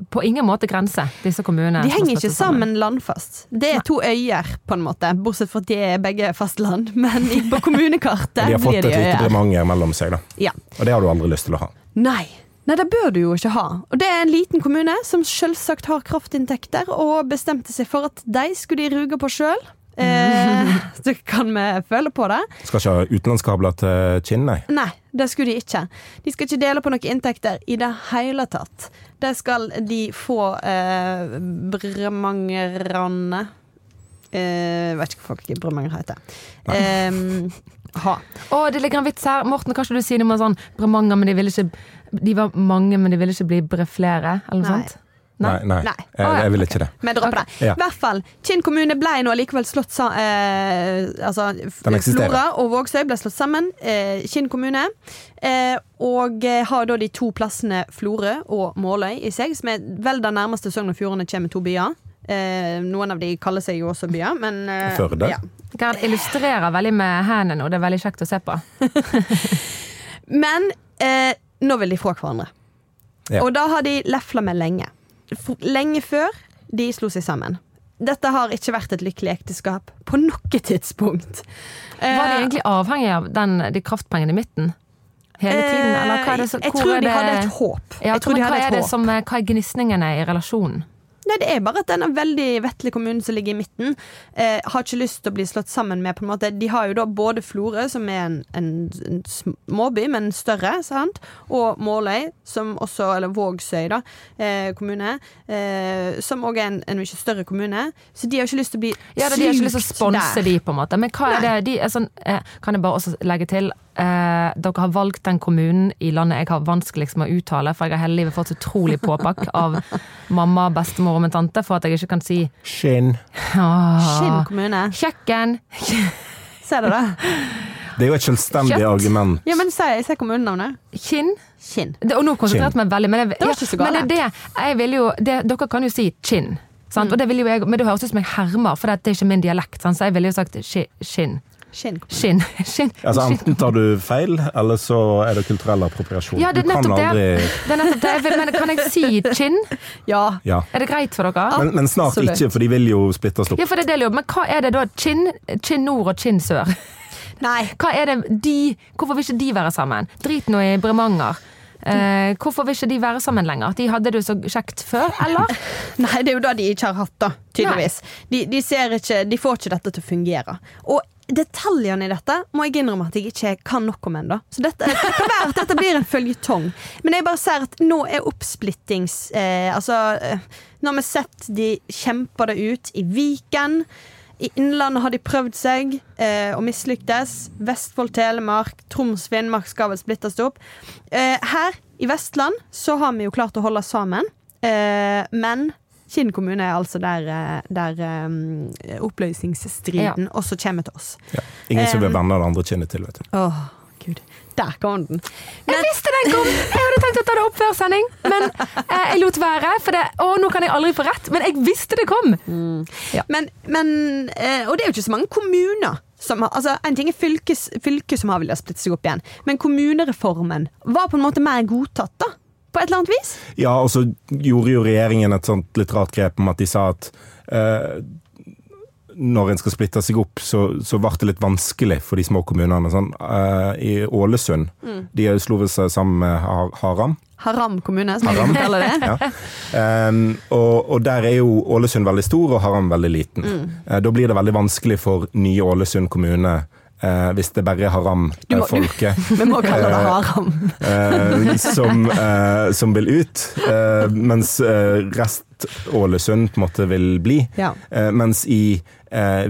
på ingen måte grense, disse kommunene. De henger ikke sammen. landfast. Det er to øyer, på en måte. Bortsett fra at de er begge fastland. Men på kommunekartet blir De øyer. De har fått et lite. Bremanger mellom seg, da. Ja. Og det har du aldri lyst til å ha. Nei. Nei, det bør du jo ikke ha. Og det er en liten kommune som selvsagt har kraftinntekter, og bestemte seg for at de skulle de ruge på sjøl. Eh, så kan vi føle på det. Skal ikke ha utenlandskabler til Kinn, nei. Nei, det skulle de ikke. De skal ikke dele på noen inntekter i det hele tatt. Det skal de få eh, Jeg Eh, vet ikke hva folk i Bremanger heter. Eh, ha. Oh, det ligger en vits her. Morten, kanskje du sier noe om sånn Bremanger, men de ville ikke De var mange, men de ville ikke bli breflere, eller noe Nei. sånt? Nei, nei. Nei. Jeg, jeg vil ikke det. Vi dropper det. I Ja. hvert fall, Kinn kommune ble nå allikevel slått sammen eh, Altså. Flora og Vågsøy ble slått sammen. Eh, Kinn kommune. Eh, og eh, har da de to plassene Florø og Måløy i seg, som er vel den nærmeste Sogn og Fjordane kommer to byer. Eh, noen av de kaller seg jo også byer, men eh, Førde. ja. Gerd illustrerer veldig med hendene, og det er veldig kjekt å se på. Men eh, nå vil de få hverandre. Ja. Og da har de lefla med lenge. Lenge før de slo seg sammen. Dette har ikke vært et lykkelig ekteskap på noe tidspunkt. Var de Eh, egentlig avhengig av den, de kraftpengene i midten? Hele tiden, eller hva er det som Jeg tror de det- hadde et håp. Ja, jeg tror de hadde hva hadde er et det som, hva er gnisningene i relasjonen? Nei, det er bare at denne veldig vesle kommunen som ligger i midten, eh, har ikke lyst til å bli slått sammen med på en måte De har jo da både Florø, som er en, en, en småby, men større, sant? og Måløy, som også Eller Vågsøy, da, eh, kommune, eh, som òg er en, en mye større kommune. Så de har ikke lyst til å bli Ja, De har ikke lyst til å sponse der. de, på en måte. Men hva er det de er sånn, eh, Kan jeg bare også legge til eh, Dere har valgt den kommunen i landet jeg har vanskeligst med å uttale, for jeg har hele livet fått så utrolig påpakk av mamma, bestemor og min tante for at jeg ikke kan si Skinn. Skinn kommune. Kjøkken. Ser du det? Det er jo et selvstendig Kjøtt. argument. Ja, men se, se kommunenavnet. Kinn. Kinn. Det, og nå konsentrerte jeg meg veldig, men, jeg, Det var ikke så men det er det, jeg vil jo, det, dere kan jo si kinn. Sant? Og det vil jo jeg, men det høres ut som jeg hermer, for det er ikke min dialekt. Sant? Så jeg ville jo sagt skinn. Skinn. Altså Enten tar du feil, eller så er det kulturell appropriasjon. Ja, det er kan nettopp det. aldri Det er nettopp det. Men kan jeg si kinn? Ja. Ja. Er det greit for dere? Men, men snart Absolutt. ikke, for de vil jo splittes opp. Ja, for det er det lurer. Men hva er det da? Kinn, chin nord og kinn sør? Nei. Hva er det de Hvorfor vil ikke de være sammen? Drit nå i Bremanger. Eh, hvorfor vil ikke de være sammen lenger? De hadde det jo så kjekt før, eller? Nei, det er jo da de ikke har hatt, da. Tydeligvis. De, de, ser ikke, de får ikke dette til å fungere. Og detaljene i dette må jeg innrømme at jeg ikke kan nok om ennå. Så dette, det kan være at dette blir en føljetong. Men jeg bare ser at nå er oppsplittings... Eh, altså eh, Nå har vi sett de kjemper det ut i Viken. I Innlandet har de prøvd seg eh, og mislyktes. Vestfold, Telemark, Troms, Finnmark skal vel splittes opp. Eh, her i Vestland så har vi jo klart å holde sammen, eh, men Kinn kommune er altså der, eh, der um, oppløsningsstriden også kommer til oss. Ja. Ingen som vil Um, vende det andre kinnet til, vet du. Åh, gud. Der kom den. Jeg visste den kom! Jeg hadde tenkt å ta det opp før sending, men eh, jeg lot være. For det, å, nå kan jeg aldri få rett, men jeg visste det kom! Men, men eh, Og det er jo ikke så mange kommuner som har altså En ting er fylkes, fylket som har villet splitte seg opp igjen, men kommunereformen var på en måte mer godtatt, da? På et eller annet vis? Ja, og så gjorde jo regjeringen et sånt litt rart grep om at de sa at eh, når en skal splitte seg opp, så, så ble det litt vanskelig for de små kommunene. Sånn, eh, I Ålesund De slo vel seg sammen med Har Haram. Haram kommune, som Haram. jeg kaller det. Ja. Um, og, og der er jo Ålesund veldig stor og Haram veldig liten. Eh, da blir det veldig vanskelig for nye Ålesund kommune eh, hvis det bare er Haram-folket. Vi må kalle det haram. eh, som, eh, som vil ut, eh, mens eh, rest-Ålesund på en måte vil bli. Ja. Eh, mens i eh,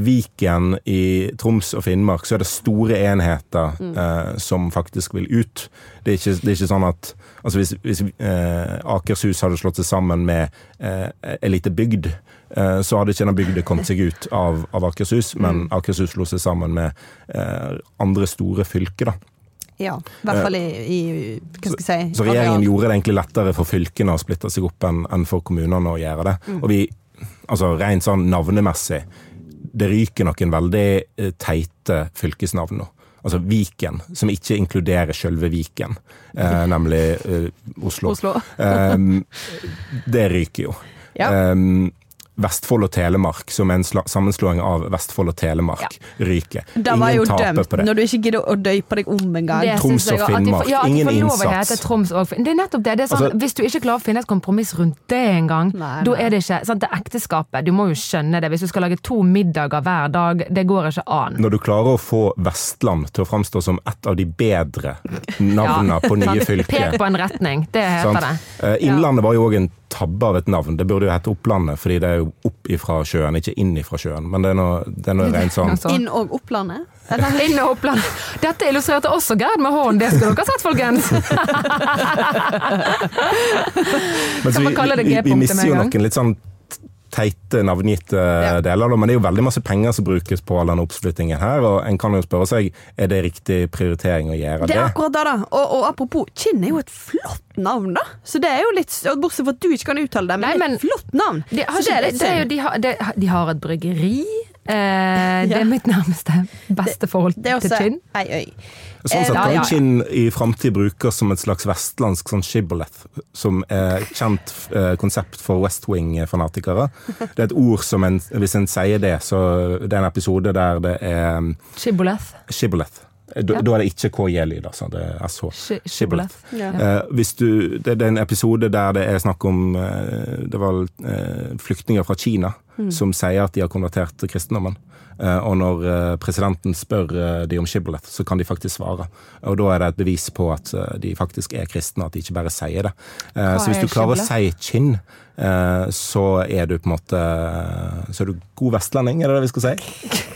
Viken, i Troms og Finnmark, så er det store enheter eh, som faktisk vil ut. Det er ikke, det er ikke sånn at altså Hvis, hvis eh, Akershus hadde slått seg sammen med eh, en liten bygd, eh, så hadde ikke denne bygda kommet seg ut av, av Akershus, men Akershus slo seg sammen med eh, andre store fylker. da. Ja, i hvert fall i, i Hva skal jeg si Så regjeringen gjorde det egentlig lettere for fylkene å splitte seg opp enn en for kommunene å gjøre det. Mm. Og vi, altså rent sånn navnemessig, det ryker noen veldig eh, teite fylkesnavn nå. Altså Viken, som ikke inkluderer selve Viken, eh, nemlig eh, Oslo. Oslo. Ehm, det ryker jo. Ja. Ehm, Vestfold og Telemark, som er en sla- sammenslåing av Vestfold og Telemark, ryker. Da var Ingen taper dømt, på det. når du ikke gidder å døype deg om engang. Troms og Finnmark. Ja, Ingen innsats. hete Troms og Finn- Det er nettopp det. det er sånn, Altså- hvis du ikke klarer å finne et kompromiss rundt det engang, da er det ikke sant, Det ekteskapet, du må jo skjønne det. Hvis du skal lage to middager hver dag, det går ikke an. Når du klarer å få Vestland til å framstå som et av de bedre navnene på nye sant? fylker Pek på en retning, det heter sant? det. Eh, Innlandet var jo òg en tabbe av et navn. Det burde jo hete Opplandet, fordi det er jo opp ifra sjøen, ikke inn ifra sjøen. Men det er noe, det er noe rent sånn Altså, Inn og Opplandet? Eller? Inn og Opplandet. Dette illustrerte også Gerd med hånden, det skulle dere ha sett, folkens! Men så Kan man vi, kalle det vi, vi G-punktet med jo en gang? noen litt sånn teite, navngitte deler, men det er jo veldig masse penger som brukes på all den oppsplittingen her, og en kan jo spørre seg er det riktig prioritering å gjøre Det det. er akkurat det, da. Og, og apropos, Kinn er jo et flott navn, da. Så det er jo litt Bortsett fra at du ikke kan uttale det, men, Nei, det er men- et flott navn. De har, Så det det er jo, de, har, de, de har et bryggeri. Eh, Det er mitt nærmeste, beste forhold Det er til Kinn. ei øy. Sånn sett ja, kan. Kinn i framtid brukes som et slags vestlandsk sånn shibboleth, som er et kjent eh, konsept for West Wing-fanatikere. Det er et ord som en, hvis en sier det, så det er en episode der det er um, Shibboleth. shibboleth. Da, Ja. da er det ikke KJ-lyd, altså. Det er SH. Shi- Shibboleth. Ja. Eh, hvis du, det, det er en episode der det er snakk om eh, Det var eh, flyktninger fra Kina som sier at de har konvertert til kristendommen. Eh, og når eh, presidenten spør eh, de om shibboleth, så kan de faktisk svare. Og da er det et bevis på at de faktisk er kristne, at de ikke bare sier det. Hva så hvis du klarer å si kinn, så er du på en måte Så er du god vestlending, er det det vi skal si?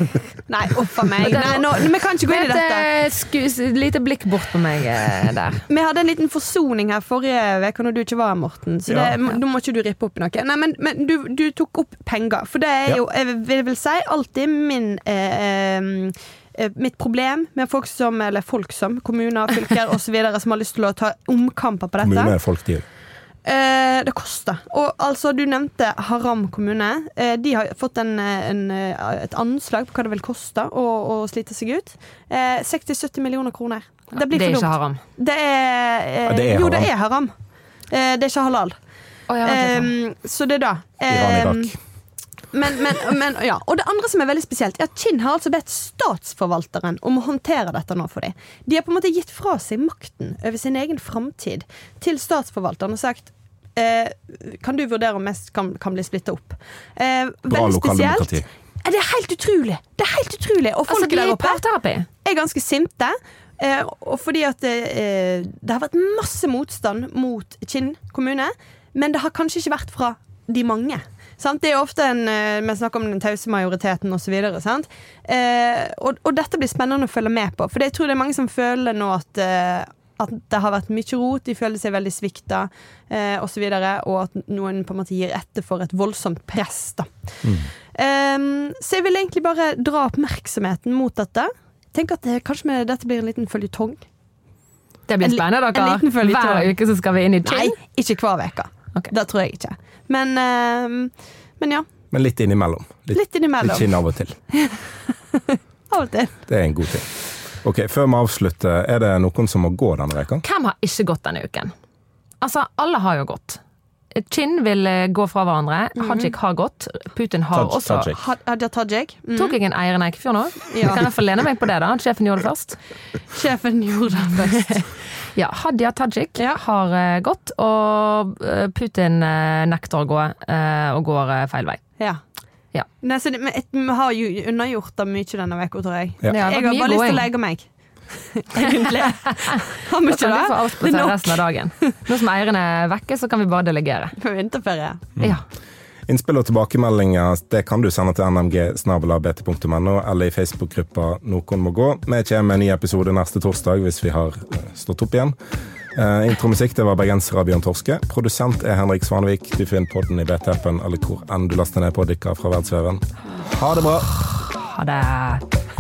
Nei, uff a meg. Nei, nå, vi kan ikke gå inn i dette. Et lite blikk bort på meg eh, der. Vi hadde en liten forsoning her forrige uke når du ikke var her, Morten. Så det, Ja. nå må ikke du rippe opp i noe. Nei, men, men du, du tok opp penger. For det er jo, jeg vil, vil si, alltid min eh, eh, Mitt problem med folk som, eller folk som, kommuner, fylker osv. som har lyst til å ta omkamper på dette. Kommuner er folk, de. Eh, det koster. Og altså, du nevnte Haram kommune. Eh, de har fått en, en, eh, et anslag på hva det vil koste å, å slite seg ut. Eh, 60-70 millioner kroner. Det blir det er ikke haram. Det er, eh, Ja, det er Jo, haram. det er haram. Eh, det er ikke halal. Oh, ja, det er. Eh, så det er da. Iran, Eh, Irak. Men, men, men, ja. Og det andre som er veldig spesielt, er at Kinn har altså bedt statsforvalteren om å håndtere dette nå for dem. De har på en måte gitt fra seg makten over sin egen framtid til statsforvalteren og sagt eh, kan du vurdere om mest kan, kan bli splitta opp. Eh, Bra lokaldemokrati. Det er helt utrolig! Det er helt utrolig. Og Altså, folk de er der oppe parterapi. er ganske sinte. Eh, og fordi at eh, det har vært masse motstand mot Kinn kommune, men det har kanskje ikke vært fra de mange. Sant? Det er ofte en eh, Vi snakker om den tause majoriteten osv. Eh, og, og dette blir spennende å følge med på. For jeg tror det er mange som føler nå at eh, at det har vært mye rot, de føler seg veldig svikta eh, osv. Og, så og at noen på en måte gir etter for et voldsomt press. da. Um, så jeg vil egentlig bare dra oppmerksomheten mot dette. Tenk at det, kanskje med, dette blir en liten føljetong. Det blir spennende, dere. Hver uke så skal vi inn i Nei, ikke hver uke. Ok. Det tror jeg ikke. Men, uh, men ja, Men litt innimellom. Litt, litt litt innimellom. kinn av og til. Av og til. Det er en god ting. Ok, Før vi avslutter, er det noen som må gå denne uka? Hvem har ikke gått denne uken? Altså, alle har jo gått. Chin vil eh, gå fra hverandre. Hajik har gått. Putin har Taj- også Tajik. Ha- Hadia Tajik. Mm. Tok jeg en Eirin Eikefjord nå? Ja. Kan jeg få lene meg på det, da? At sjefen gjorde det først? Sjefen gjorde det først. Ja, Hadia Tajik Ja. har eh, gått, og eh, Putin nekter å gå, og går feil vei. Ja. Ja. Nei, så det, men et- vi har jo unnagjort det mye denne uka, tror jeg. Ja. Det Jeg har bare lyst til å legge meg. Egentlig. Har vi ikke kan du få det? Det er nok. resten av dagen. Nå som eieren er vekke, så kan vi bare delegere. På vinterferie. Ja. Innspill og tilbakemeldinger det kan du sende til nmg.bt.no eller i Facebook-gruppa Noen må gå. Vi kommer med en ny episode neste torsdag hvis vi har eh, stått opp igjen. Uh, Intromusikk det var bergenser av Bjørn Torske. Produsent er Henrik Svanvik. Du finner podden i BT-appen eller hvor enn du laster ned poddikker fra verdensveven. Ha det bra! Ha det.